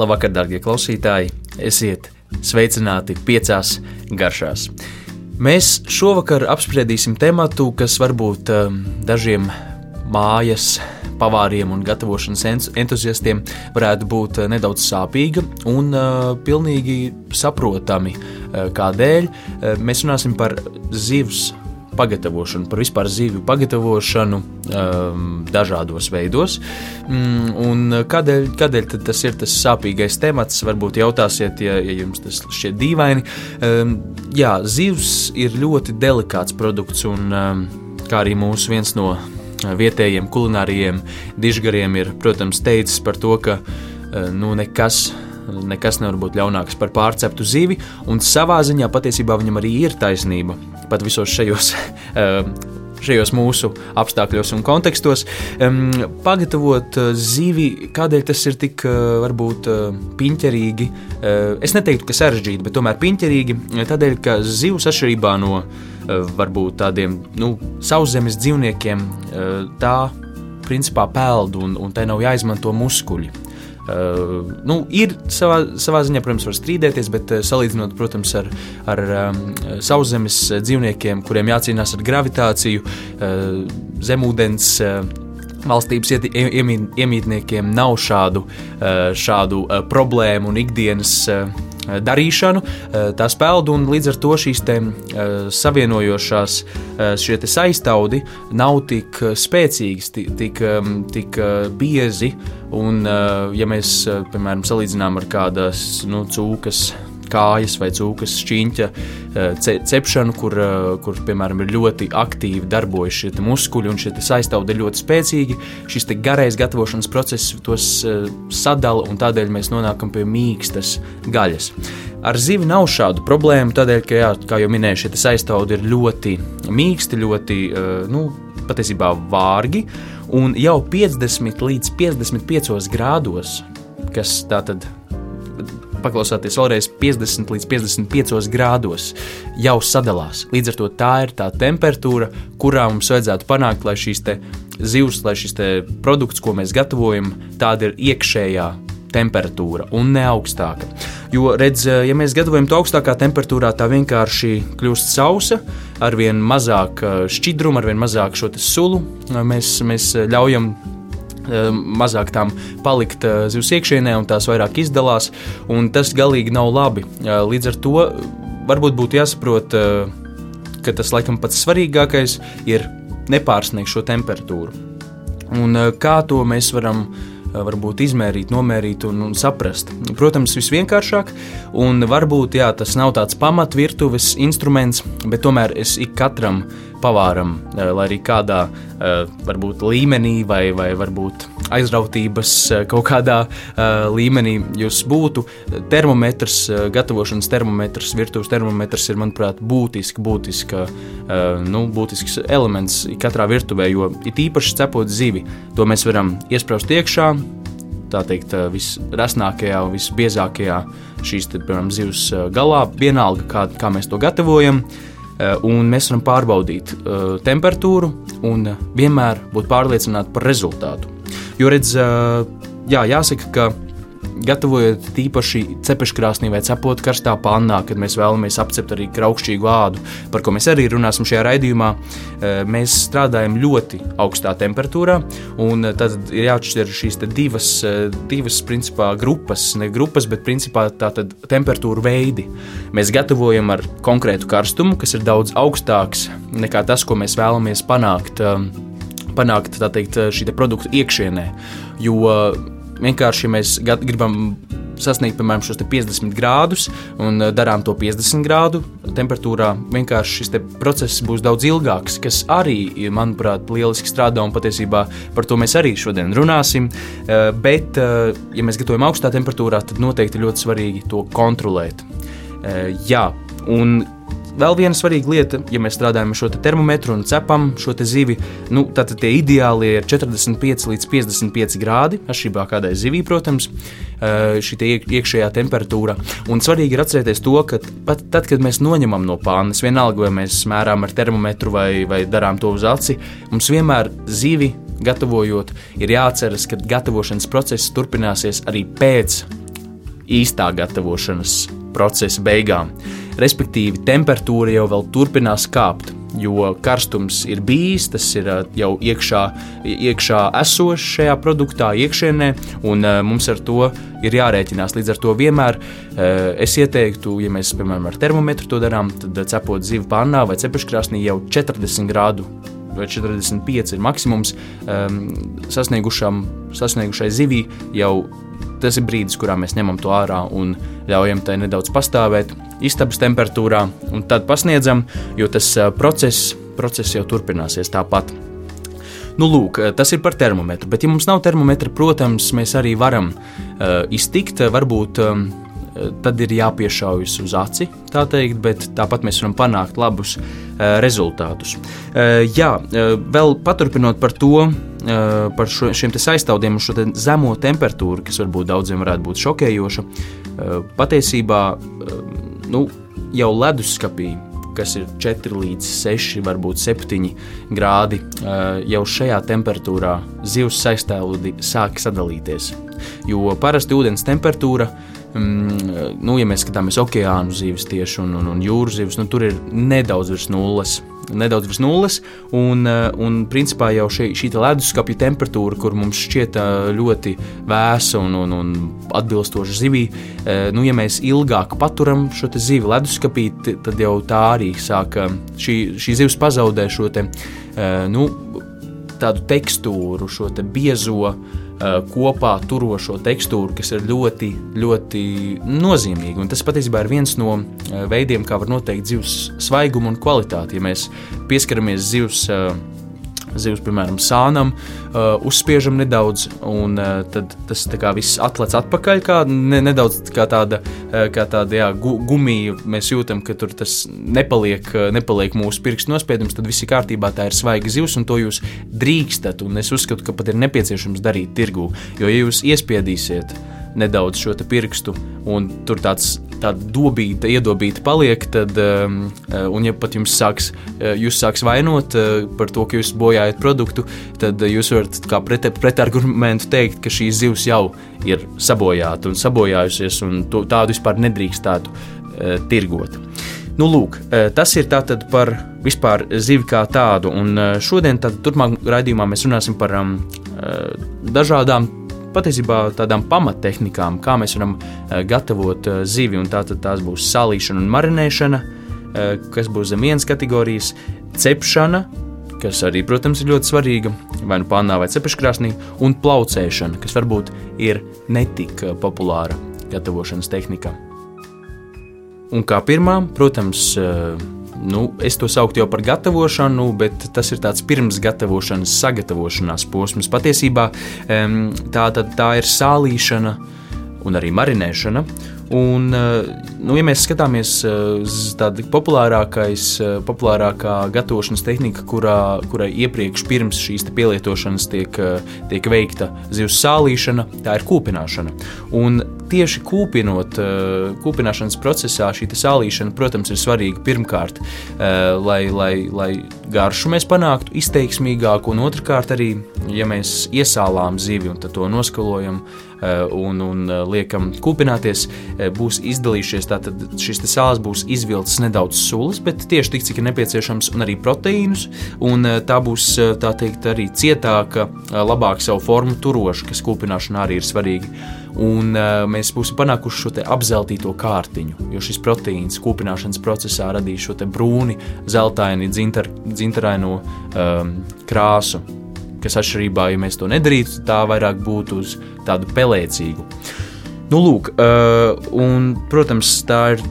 Labvakar, darbie klausītāji! Esiet sveicināti piecās garšās. Mēs šovakar apspriedīsim tematu, kas varbūt um, dažiem mājas pavāriem un gatavošanas entuziastiem varētu būt uh, nedaudz sāpīga un uh, pilnīgi saprotami, uh, kādēļ. Mēs runāsim par zivs pagatavošanu, par vispār zivju pagatavošanu um, dažādos veidos. Mm, un kādēļ, kādēļ tas ir tas sāpīgais temats? Varbūt jautāsiet, ja, ja jums tas šķiet dīvaini. Um, jā, zivs ir ļoti delikāts produkts, un um, kā arī mūsu viens no vietējiem kulināriem dižgariem ir, protams, teicis par to, ka uh, nu, nekas nekas nevar būt ļaunāks par pārceptu zivi, un savā ziņā patiesībā viņam arī ir taisnība. Pat visos šajos eh, šajos mūsu apstākļos un kontekstos. Um, pagatavot uh, zivi, kādēļ tas ir tik uh, varbūt uh, piņķerīgi, es neteiktu, ka sarežģīti, bet tomēr piņķerīgi, tādēļ, ka zivs atšķirībā no varbūt tādiem nu, sauszemes dzīvniekiem, tā principā peld un, un tai nav jāizmanto muskuļi. Uh, nu, ir savā, savā ziņā, protams, var strīdēties, bet uh, salīdzinot, protams, ar, ar um, sauszemes dzīvniekiem, kuriem jācīnās ar gravitāciju, uh, zemūdens. Uh, Valstības iemītniekiem nav šādu, šādu problēmu un ikdienas darīšanu, tās peld, un līdz ar to šīs te, savienojošās šie te saistaudi nav tik spēcīgas, tik, tik, tik biezi Un, eh, ja mēs, eh, piemēram, salīdzinām ar kādas nu, cūkas kājas vai cūkas šķiņķa eh, cepšanu, kur, kur piemēram, ir ļoti aktīvi darbojas šie muskuļi un šie saistaudi ir ļoti spēcīgi. Šis garais gatavošanas process tos sadala un tādēļ mēs nonākam pie mīkstas gaļas. Ar zivi nav šādu problēmu, tādēļ, ka, jā, kā jau minēju, šie saistaudi ir ļoti mīksti, ļoti, nu, patiesībā vārgi un jau 50 līdz 55 grādos, kas tātad paklausāties vēlreiz 50 līdz 55 grādos, jau sadalās. Līdz ar to tā ir tā temperatūra, kurā mums vajadzētu panākt, lai šīs zivs, lai šis produkts, ko mēs gatavojam, tāda ir iekšējā temperatūra un ne augstāka. Jo, redz, ja mēs gatavojam to augstākā temperatūrā, tā vienkārši kļūst sausa, ar vien mazāk eh, šķidrumu, ar vien mazāk šo sulu. Mēs, mēs ļaujam mazāk tām palikt eh, zivs iekšienē, un tās vairāk izdalās. Tas galīgi nav labi. Līdz ar to varbūt būtu jāsaprot, ka tas laikam pats svarīgākais ir nepārsniegt šo temperatūru. Un kā to mēs varam izdarīt? varbūt izmērīt, nomērīt un, un saprast. Protams, visvienkāršāk, un varbūt jā, tas nav tāds pamatvirtuves instruments, bet tomēr es ik katram pavāram, lai arī kādā varbūt līmenī vai, vai varbūt aizrautības kaut kādā līmenī jūs būtu. Termometrs, gatavošanas termometrs, virtuves termometrs ir, manuprāt, būtiski, būtiska, nu, būtisks elements katrā virtuvē, jo it īpaši cepot zivi, to mēs varam iesprāst iekšā, tā teikt, visrasnākajā un visbiezākajā šīs piemēram, zivs galā, vienalga, kā, kā mēs to gatavojam. Un mēs varam pārbaudīt uh, temperatūru un vienmēr būt pārliecināti par rezultātu. Jo, redz, jā, jāsaka, ka gatavojot tīpaši cepeškrāsnī vai cepot karstā pannā, kad mēs vēlamies apcept arī kraukšķīgu ādu, par ko mēs arī runāsim šajā raidījumā, e, mēs strādājam ļoti augstā temperatūrā, un e, tad ir jāatšķir šīs divas, e, divas principā, grupas, ne grupas, bet principā tātad temperatūra veidi. Mēs gatavojam ar konkrētu karstumu, kas ir daudz augstāks nekā tas, ko mēs vēlamies panākt panākt teikt, šī te produkta iekšienē. Jo vienkārši, mēs gribam sasniegt, piemēram, šos 50 grādus un uh, darām to 50 grādu temperatūrā, vienkārši šis process būs daudz ilgāks, kas arī, manuprāt, lieliski strādā un patiesībā par to mēs arī šodien runāsim. Uh, bet, uh, ja mēs gatavojam augstā temperatūrā, tad noteikti ļoti svarīgi to kontrolēt. Jā, un Vēl viena svarīga lieta, ja mēs strādājam ar šo te termometru un cepam šo zivi, nu, tad tie ideāli ir 45 līdz 55 grādi. Atšķirībā kādai zivī, protams, šī iekšējā temperatūra. Un svarīgi ir atcerēties to, ka pat tad, kad mēs noņemam no pānas, vienalga vai mēs mērām ar termometru vai, vai darām to uz aci, mums vienmēr zivi gatavojot, ir jāatceras, ka gatavošanas process turpināsies arī pēc īstā gatavošanas procesa beigām. Respektīvi, temperatūra jau turpinās kāpt jo karstums ir bijis, tas ir jau iekšā, iekšā esošs šajā produktā, iekšienē, un mums ar to ir jārēķinās. Līdz ar to vienmēr es ieteiktu, ja mēs, piemēram, ar termometru to darām, tad cepot zivu pannā vai cepeškrāsnī jau 40 grādu vai 45 ir maksimums um, sasniegušai zivī, jau tas ir brīdis, kurā mēs ņemam to ārā un ļaujam tai nedaudz pastāvēt istabas temperatūrā, un tad pasniedzam, jo tas process, process jau turpināsies tāpat. Nu, lūk, tas ir par termometru, bet, ja mums nav termometra, protams, mēs arī varam uh, iztikt. Varbūt um, tad ir jāpiešaujas uz aci, tā teikt, bet tāpat mēs varam panākt labus uh, rezultātus. Uh, jā, vēl paturpinot par to, par šo, šiem aiztaudiem un šo te zemo temperatūru, kas varbūt daudziem varētu būt šokējoša, patiesībā. Nu, jau leduskapī, kas ir 4 līdz 6, varbūt 7 grādi, jau šajā temperatūrā zivs saistēludi sāk sadalīties. Jo parasti ūdens temperatūra mm, nu, ja mēs skatāmies okeānu zivis tieši un, un, un jūras zivis, nu, tur ir nedaudz virs nulles nedaudz virs nulles. Un, eh, un principā jau šī, šī leduskapja temperatūra, kur mums šķiet eh, ļoti vēsa un, un, un atbilstoša zivī, eh, nu, ja mēs ilgāk paturam šo zivi leduskapī, tad jau tā arī sāk šī, šī zivs pazaudē šo te, nu, tādu tekstūru, šo te biezo Eh, kopā turošo tekstūru, kas ir ļoti, ļoti nozīmīga. Un tas patiesībā ir viens no eh, veidiem, kā var noteikt zivs svaigumu un kvalitāti. Ja mēs pieskaramies zivs uh, zivs, piemēram, sānam, uh, uzspiežam nedaudz, un uh, tad tas viss atlec atpakaļ, kā ne, nedaudz kā tāda, uh, kā tāda jā, gu, gumija. Mēs jūtam, ka tur tas nepaliek, uh, nepaliek mūsu pirkstu nospiedums, tad viss ir kārtībā, tā ir svaiga zivs, un to jūs drīkstat. Un es uzskatu, ka pat ir nepieciešams darīt tirgū, jo ja jūs iespiedīsiet nedaudz šo pirkstu, un tur tāds tāda dobīta, iedobīta paliek, tad, um, uh, un ja pat jums sāks, uh, jūs sāks vainot uh, par to, ka jūs bojājat produktu, tad jūs varat kā pret, pretargumentu teikt, ka šī zivs jau ir sabojāta un sabojājusies, un to, tādu vispār nedrīkstētu tirgot. Nu, lūk, tas ir tātad par vispār zivi kā tādu, un šodien, tad turpmāk raidījumā mēs runāsim par um, dažādām patiesībā tādām pamattehnikām, kā mēs varam eh, gatavot eh, zivi. Tātad tās būs salīšana un marinēšana, eh, kas būs zem vienas kategorijas, cepšana, kas arī, protams, ir ļoti svarīga, vai nu pānā vai cepeškrāsnī, un plaucēšana, kas varbūt ir netik populāra gatavošanas tehnika. Un kā pirmā, protams, nu, es to sauktu jau par gatavošanu, bet tas ir tāds pirms gatavošanas, sagatavošanās posms. Patiesībā tā, tā, tā ir sālīšana un arī marinēšana. Un, eh, nu, ja mēs skatāmies uz eh, tādu populārākais, eh, populārākā gatavošanas tehnika, kurā, kurai iepriekš pirms šīs pielietošanas tiek, tiek veikta zivs sālīšana, tā ir kūpināšana. Un tieši kūpinot, kūpināšanas procesā šī sālīšana, protams, ir svarīga pirmkārt, lai, lai, lai garšu mēs panāktu izteiksmīgāku, un otrkārt arī, ja mēs iesālām zivi un to noskalojam un, un liekam kūpināties, Eh, būs izdalījušies. Tātad šis sāls būs izvilcis nedaudz sulas, bet tieši tik, cik ir nepieciešams, un arī proteīnus. Un eh, tā būs eh, tā teikt, arī cietāka, labāk savu formu turoša, kas kūpināšanā arī ir svarīgi. Un mēs būsim panākuši šo apzeltīto kārtiņu, jo šis proteīns kūpināšanas procesā radīs šo brūni, zeltaini, dzintar, dzintaraino um, krāsu, kas atšķirībā, ja mēs to nedarītu, tā vairāk būtu uz tādu pelēcīgu. Nu, lūk, uh, un, protams, tā ir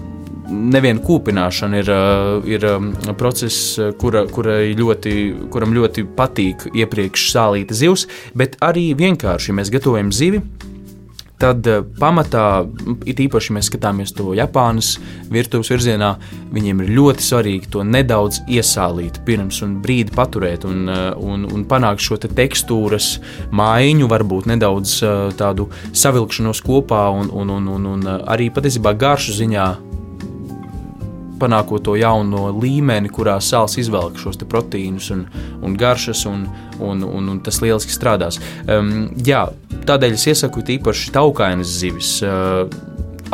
neviena kūpināšana ir, uh, ir um, process, kura, ļoti, kuram ļoti patīk iepriekš sālīta zivs, bet arī vienkārši, ja mēs gatavojam zivi, tad uh, pamatā, it īpaši, mēs skatāmies to Japānas virtuves virzienā, viņiem ir ļoti svarīgi to nedaudz iesālīt pirms un brīdi paturēt un, uh, un, un panākt šo te tekstūras maiņu, varbūt nedaudz uh, tādu savilkšanos kopā un, un, un, un, un arī patiesībā garšu ziņā panākot to jauno līmeni, kurā sāls izvelk šos proteīnus un, un garšas, un, un, un, un tas lieliski strādās. Um, jā, tādēļ es iesaku īpaši taukainas zivis. Uh,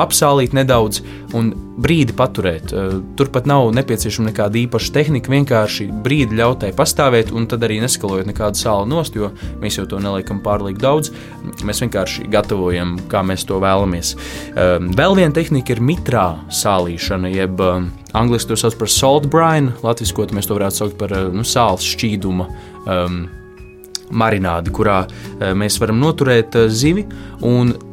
apsālīt nedaudz un brīdi paturēt. Turpat nav nepieciešama nekāda īpaša tehnika, vienkārši brīdi ļautai pastāvēt un tad arī neskalojot nekādu sāli nost, jo mēs jau to neliekam pārlieku daudz. Mēs vienkārši gatavojam, kā mēs to vēlamies. Vēl viena tehnika ir mitrā sālīšana, jeb angļuiski to sauc par salt brine, latviskot mēs to varētu saukt par nu, sāls šķīduma. Um, marinādi, kurā eh, mēs varam noturēt eh, zivi.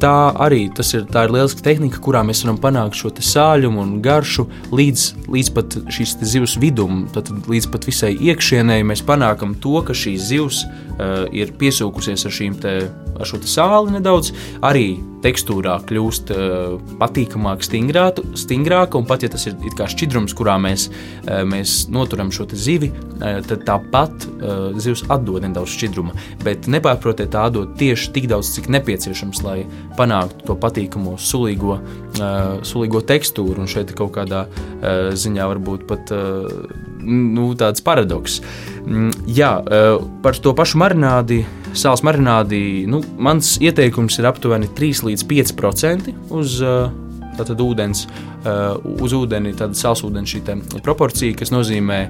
Tā arī tas ir, tā ir lieliska tehnika, kurā mēs varam panākt šo sāļumu un garšu līdz, līdz pat šīs zivs vidum, tad līdz pat visai iekšienei. Mēs panākam to, ka šī zivs uh, ir piesūkusies ar, te, ar šo sāli nedaudz. Arī tekstūrā kļūst uh, patīkamāk, stingrāka, un pat ja tas ir šķidrums, kurā mēs, uh, mēs noturam šo zivi, uh, tad tāpat uh, zivs atdod nedaudz šķidruma. Bet nepārprotiet, tā atdod tieši tik daudz, cik nepieciešams, lai panāktu to patīkamo, sulīgo, uh, sulīgo tekstūru. Un šeit kaut kādā uh, ziņā varbūt pat uh, nu, tāds paradoks. Mm, jā, uh, par to pašu marinādi sāls marinādi, nu, mans ieteikums ir aptuveni 3 līdz 5% uz uh, tātad ūdens, uh, uz ūdeni, tāda sālsūdens šī proporcija, kas nozīmē,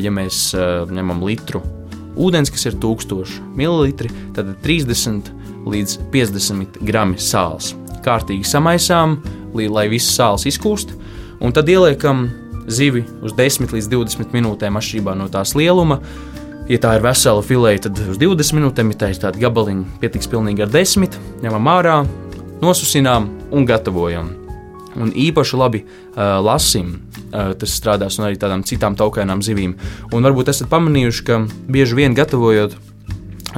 ja mēs ņemam litru ūdens, kas ir 1000 ml, tad 30 līdz 50 gramu sāls. Kārtīgi samaisām, lai viss sāls izkūst, un tad ieliekam zivi uz 10 līdz 20 minūtēm atšķirībā no tās lieluma. Ja tā ir vesela filēja, tad uz 20 minūtēm, ja tā ir tāda gabaliņa, pietiks pilnīgi ar 10, ņemam ārā, nosusinām un gatavojam. Un īpaši labi uh, lasim, uh, tas strādās arī tādām citām taukainām zivīm. Un varbūt esat pamanījuši, ka bieži vien gatavojot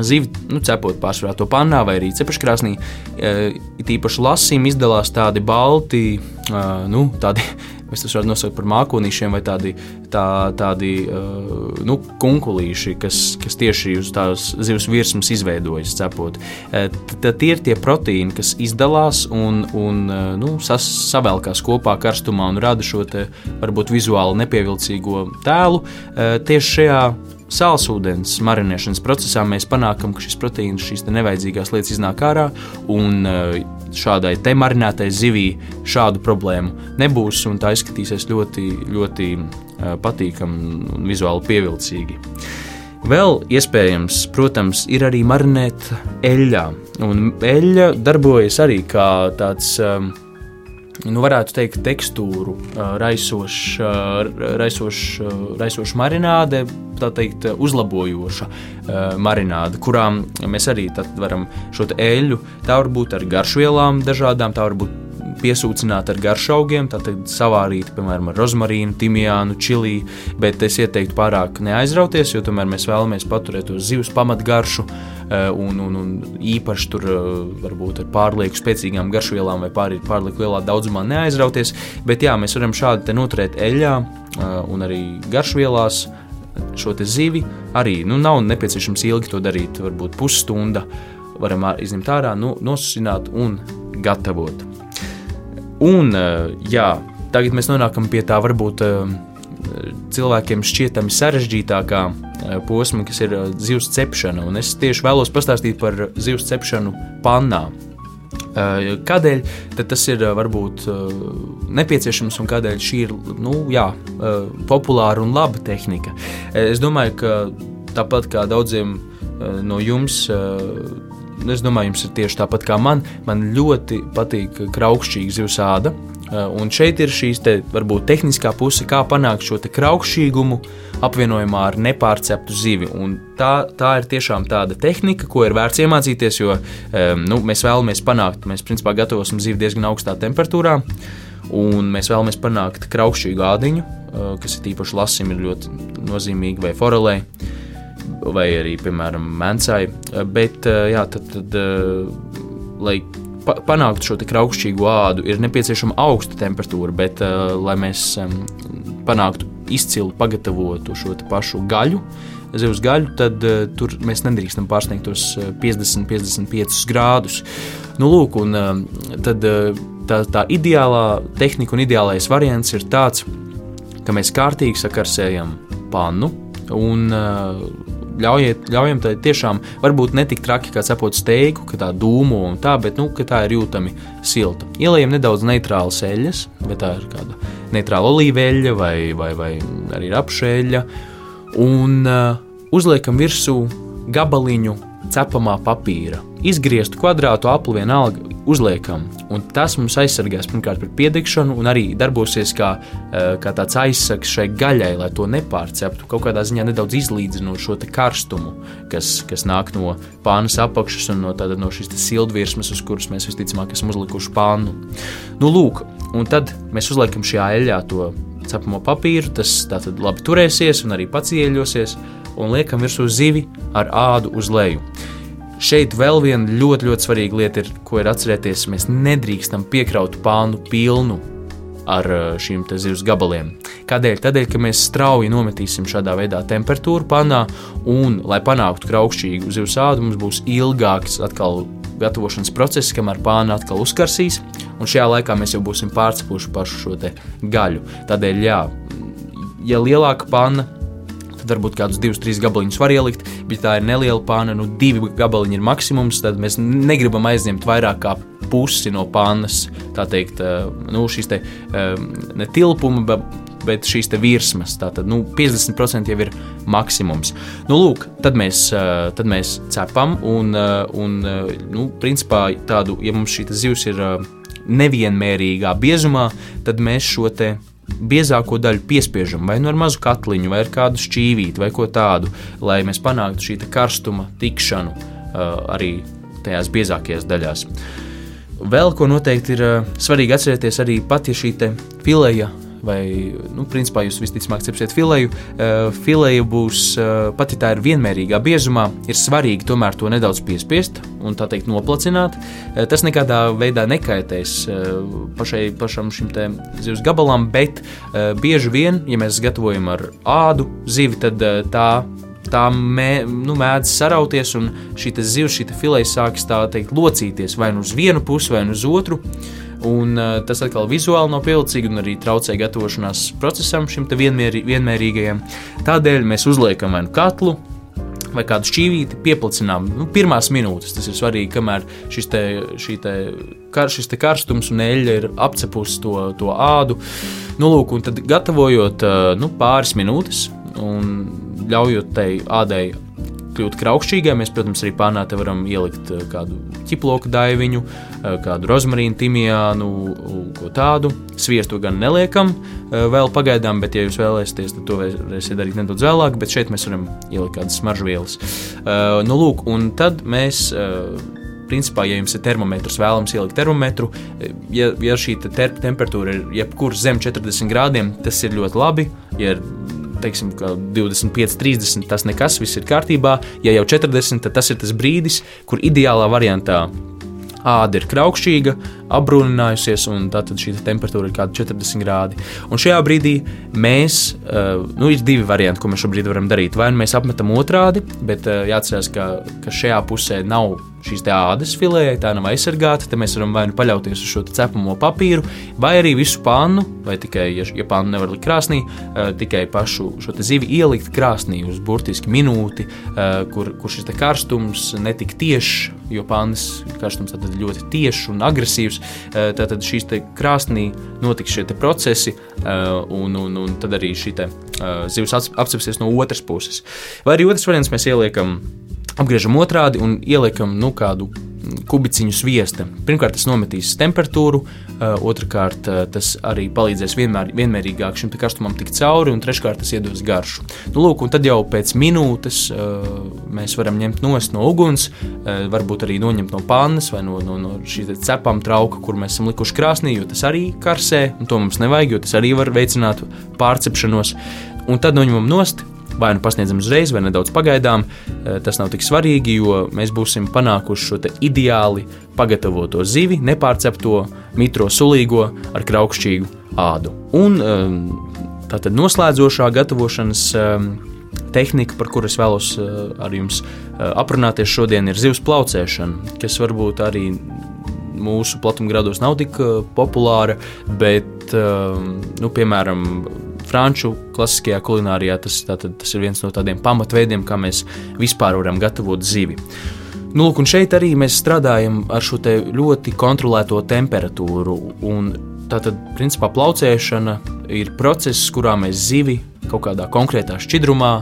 zivi, nu, cepot pārsvarā to pannā vai arī cepeškrāsnī, uh, it īpaši lasim izdalās tādi balti, uh, nu, tādi Mēs tos varētu nosaukt par mākonīšiem vai tādi, tā, tādi uh, nu, kunkulīši, kas, kas tieši uz tās zivs virsmas izveidojas cepot. Uh, tad tie ir tie proteīni, kas izdalās un, un uh, nu, sas, savelkās kopā karstumā un rada šo te, varbūt vizuāli nepievilcīgo tēlu. Tieši šajā sālsūdens marinēšanas procesā mēs panākam, ka šis proteīns, šīs nevajadzīgās lietas iznāk ārā, un šādai te marinētai zivī šādu problēmu nebūs, un tā izskatīsies ļoti, ļoti patīkami un vizuāli pievilcīgi. Vēl iespējams, protams, ir arī marinēt eļļā, un eļļa darbojas arī kā tāds um, nu, varētu teikt, tekstūru raisoša, raisoša, raisoša marināde, tā teikt, uzlabojoša marināde, kurām mēs arī varam šo eļļu, tā var būt ar garšvielām dažādām, tā var būt piesūcināta ar garšaugiem, tātad savārīta, piemēram, ar rozmarīnu, timijānu, čili, bet es ieteiktu pārāk neaizrauties, jo tomēr mēs vēlamies paturēt uz zivs pamatgaršu eh, un, un, un īpaši tur eh, varbūt ar pārlieku spēcīgām garšvielām vai pār, pārlieku lielā daudzumā neaizrauties, bet jā, mēs varam šādi noturēt eļļā eh, un arī garšvielās šo zivi. Arī nu, nav nepieciešams ilgi to darīt, varbūt pusstunda. Varam izņemt ārā, nu, nosusināt un gatavot. Un, eh, jā, tagad mēs nonākam pie tā varbūt eh, cilvēkiem šķietami sarežģītākā eh, posma, kas ir zivs cepšana. Un es tieši vēlos pastāstīt par zivs cepšanu pannā. Kādēļ tas ir varbūt nepieciešams un kādēļ šī ir nu, jā, populāra un laba tehnika? Es domāju, ka tāpat kā daudziem no jums es domāju, jums ir tieši tāpat kā man. Man ļoti patīk kraukšķīga zivsāda. Eh, un šeit ir šīs te, varbūt tehniskā puse, kā panākt šo kraukšķīgumu apvienojumā ar nepārceptu zivi. Un tā, tā ir tiešām tāda tehnika, ko ir vērts iemācīties, jo um, nu, mēs vēlamies panākt, mēs principā gatavosim zivi diezgan augstā temperatūrā, un mēs vēlamies panākt kraukšķīgu ādiņu, uh, kas ir īpaši lasim, ir ļoti nozīmīgi vai forelē vai arī, piemēram, mēncai. Eh, bet, eh, jā, tad, tad eh, lai panāktu šo kraukšķīgu ādu, ir nepieciešama augsta temperatūra, bet, lai mēs panāktu izcilu pagatavotu šo pašu gaļu, zivs gaļu, tad uh, tur mēs nedrīkstam pārsniegt tos 50-55 grādus. Nu, lūk, un, uh, tad, uh, tā, tā ideālā tehnika un ideālais variants ir tāds, ka mēs kārtīgi sakarsējam pannu un uh, ļaujiet, ļaujam tai tiešām, varbūt ne tik traki kā cepot steiku, ka tā dūmo un tā, bet nu, tā ir jūtami silta. Ielējam nedaudz neitrālas eļļas, bet tā ir kāda neitrāla olīveļa vai, vai, vai arī rapšeļa, un uh, uzliekam virsū gabaliņu cepamā papīra. Izgrieztu kvadrātu apli vienalga uzliekam, un tas mums aizsargās pirmkārt pret piedegšanu, un arī darbosies kā, eh, kā tāds aizsargs šai gaļai, lai to nepārceptu. Kaut kādā ziņā nedaudz izlīdzinot šo karstumu, kas, kas nāk no pānas apakšas un no, tāda, no šīs sildvirsmas, uz kuras mēs visticamāk esam uzlikuši pānu. Nu, lūk, un tad mēs uzliekam šajā eļļā to cepamo papīru, tas tātad labi turēsies un arī pats ieļosies un liekam virsū zivi ar ādu uz leju. Šeit vēl viena ļoti, ļoti svarīga lieta ir, ko ir atcerēties. Mēs nedrīkstam piekraut pānu pilnu ar uh, šīm zivs gabaliem. Kādēļ? Tādēļ, ka mēs strauji nometīsim šādā veidā temperatūru panā, un, lai panāktu graukšķīgu zivs ādu, mums būs ilgāks atkal gatavošanas process, kamēr pāna atkal uzkarsīs, un šajā laikā mēs jau būsim pārcepuši pašu šo gaļu. Tādēļ, jā, ja lielāka panna tad varbūt kādus divus, trīs gabaliņus var ielikt, bet tā ir neliela pāna, nu divi gabaliņi ir maksimums, tad mēs negribam aizņemt vairāk kā pusi no pānas, tā teikt, eh, nu, šīs te eh, ne tilpuma, bet bet šīs virsmas, tātad nu, 50% jau ir maksimums. Nu, lūk, tad mēs, eh, tad mēs cepam, un, un nu, principā tādu, ja mums šī zivs ir nevienmērīgā biezumā, tad mēs šo te biezāko daļu piespiežam vai nu ar mazu katliņu, vai ar kādu šķīvīti, vai ko tādu, lai mēs panāktu šī karstuma tikšanu uh, arī tajās biezākajās daļās. Vēl ko noteikti ir uh, svarīgi atcerēties, arī pat ja šī fileja vai, nu, principā jūs visticamāk cepsiet fileju. Uh, fileja būs, uh, pat ja tā ir vienmērīgā biezumā, ir svarīgi tomēr to nedaudz piespiest un tā teikt noplacināt. Uh, tas nekādā veidā nekaitēs pašai, pašam šim te zivs gabalam, bet bieži vien, ja mēs gatavojam ar ādu zivi, tad tā tā mē, nu, mēdz sarauties, un šī zivs, šī fileja sākas tā teikt locīties vai nu uz vienu pusi, vai nu uz otru. Un, uh, tas atkal vizuāli nav pievilcīgi un arī traucē gatavošanās procesam, šim vienmērī, vienmērīgajam. Tādēļ mēs uzliekam vai nu katlu, vai kādu šķīvīti, pieplicinām nu, pirmās minūtes. Tas ir svarīgi, kamēr šis, te, te, kar, šis te karstums un eļļa ir apcepusi to, to ādu. Nu, lūk, un tad gatavojot nu, pāris minūtes un ļaujot tai ādai kļūt kraukšķīgai, mēs, protams, arī pārnā te varam ielikt eh, kādu ķiploku daiviņu, eh, kādu rozmarīnu, timijānu, ko tādu. Sviestu gan neliekam eh, vēl pagaidām, bet, ja jūs vēlēsieties, tad to varēsiet darīt nedaudz vēlāk, bet šeit mēs varam ielikt kādas smaržvielas. Nu, lūk, un tad mēs principā, ja jums ir termometrs, vēlams ielikt termometru, ja, ja šī te temperatūra ir jebkurš zem 40 grādiem, tas ir ļoti labi. Ja ir teiksim, 25, 30, tas nekas, viss ir kārtībā. Ja jau 40, tad tas ir tas brīdis, kur ideālā variantā āda ir kraukšķīga, apbrūninājusies, un tātad šī temperatūra ir kaut kāda 40 grādi. Un šajā brīdī mēs, uh, nu, ir divi varianti, ko mēs šobrīd varam darīt. Vai nu mēs apmetam otrādi, bet uh, jāatcerās, ka, ka šajā pusē nav šīs ādas filējai, tā nav aizsargāta. Tad mēs varam vai nu paļauties uz šo cepamo papīru, vai arī visu pannu, vai tikai, ja, ja pannu nevar likt krāsnī, uh, tikai pašu šo zivi ielikt krāsnī uz burtiski minūti, uh, kur, kur šis karstums netik tiešs, jo pannas karstums tad ļoti tiešs un agresīvs. Uh, tad šīs krāsnī notiks šie procesi, un, un, un tad arī šī zivs apcepsies no otras puses. Vai arī otrs variants mēs ieliekam apgriežam otrādi un ieliekam nu, kādu kubiciņu sviesta. Pirmkārt, tas nometīs temperatūru, uh, otrkārt, uh, tas arī palīdzēs vienmēr, vienmērīgāk šim karstumam tikt cauri, un treškārt, tas iedos garšu. Nu, lūk, un tad jau pēc minūtes uh, mēs varam ņemt no uguns, varbūt arī noņemt no pannas vai no, no, no šī cepama trauka, kur mēs esam likuši krāsnī, jo tas arī karsē, un to mums nevajag, jo tas arī var veicināt pārcepšanos. Un tad noņemam nost, vai nu pasniedzam uzreiz, vai nedaudz pagaidām. Eh, tas nav tik svarīgi, jo mēs būsim panākuši šo ideāli pagatavoto zivi, nepārcepto, mitro sulīgo ar kraukšķīgu ādu. Un ehm, tātad noslēdzošā gatavošanas ehm, tehnika, par kuru es vēlos eh, ar jums eh, aprunāties šodien, ir zivs plaucēšana, kas varbūt arī mūsu platumgrados nav tik populāra, bet, ehm, nu, piemēram, franču klasiskajā kulinārijā tas, tātad, tas ir viens no tādiem pamatveidiem, kā mēs vispār varam gatavot zivi. Nu, lūk, šeit arī mēs strādājam ar šo ļoti kontrolēto temperatūru. Tātad, principā, plaucēšana ir process, kurā mēs zivi kaut kādā konkrētā šķidrumā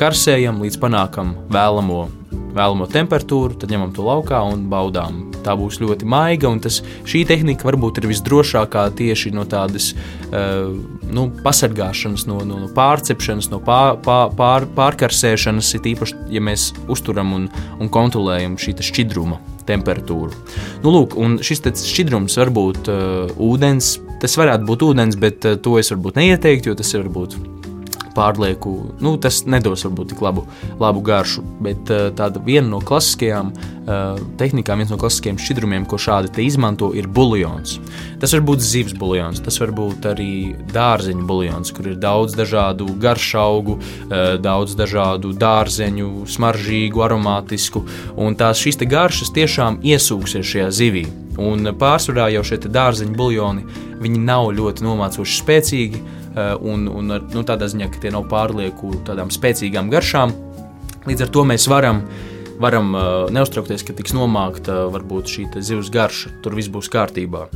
karsējam līdz panākam vēlamo vēlamo temperatūru, tad ņemam to laukā un baudām. Tā būs ļoti maiga, un tas, šī tehnika varbūt ir visdrošākā tieši no tādas uh, nu, pasargāšanas, no, no, no pārcepšanas, no pār, pār, pār, pārkarsēšanas, it īpaši, ja mēs uzturam un, un kontrolējam šī šķidruma temperatūru. Nu, lūk, šis šķidrums var būt uh, ūdens, tas varētu būt ūdens, bet uh, to es varbūt neieteiktu, jo tas var būt pārlieku, nu, tas nedos varbūt tik labu, labu garšu. Bet eh, tāda viena no klasiskajām uh, tehnikām, viens no klasiskajiem šķidrumiem, ko šādi izmanto, ir buļļons. Tas var būt zivs buļļons, tas var būt arī dārzeņu buļļons, kur ir daudz dažādu garšaugu, uh, daudz dažādu dārzeņu, smaržīgu, aromātisku, un tās šīs garšas tiešām iesūksies šajā zivī. Un pārsvarā jau šie dārzeņu buļļoni, viņi nav ļoti nomācoši spēcīgi, Eh, un, un nu, tādā ziņā, ka tie nav pārlieku tādām spēcīgām garšām. Līdz ar to mēs varam, varam eh, neuztraukties, ka tiks nomākta varbūt šī zivs garša, tur viss būs kārtībā.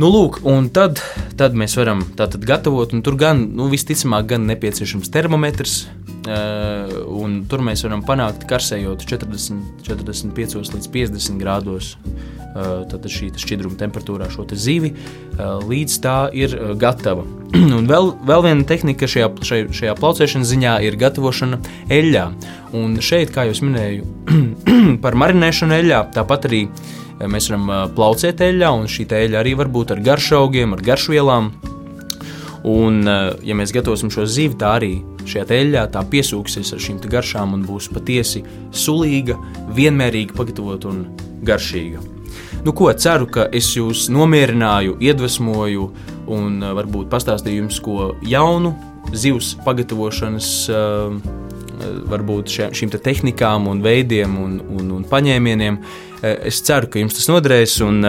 Nu, lūk, un tad, tad mēs varam tātad gatavot, un tur gan, nu, visticamāk, gan nepieciešams termometrs, un tur mēs varam panākt karsējot 40, 45 līdz 50 grādos tad šī šķidruma temperatūrā šo zivi, līdz tā ir gatava. Un vēl, vēl viena tehnika šajā, šajā, šajā plaucēšanas ziņā ir gatavošana eļļā. Un šeit, kā jau minēju, par marinēšanu eļļā, tāpat arī mēs varam plaucēt eļļā, un šī eļļa arī var būt ar garšaugiem, ar garšvielām. Un, ja mēs gatavosim šo zivi, tā arī šajā eļļā tā piesūksies ar šīm garšām un būs patiesi sulīga, vienmērīgi pagatavota un garšīga. Nu, ko ceru, ka es jūs nomierināju, iedvesmoju un uh, varbūt pastāstīju jums ko jaunu zivs pagatavošanas. Uh, varbūt še, šīm te tehnikām, un veidiem un, un, un paņēmieniem. Uh, es ceru, ka jums tas noderēs un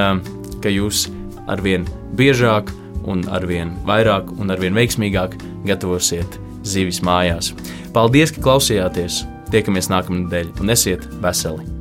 ka jūs arvien biežāk, un arvien vairāk un arvien veiksmīgāk gatavosiet zivis mājās. Paldies, ka klausījāties! Tiekamies nākamā nedēļa un esiet veseli!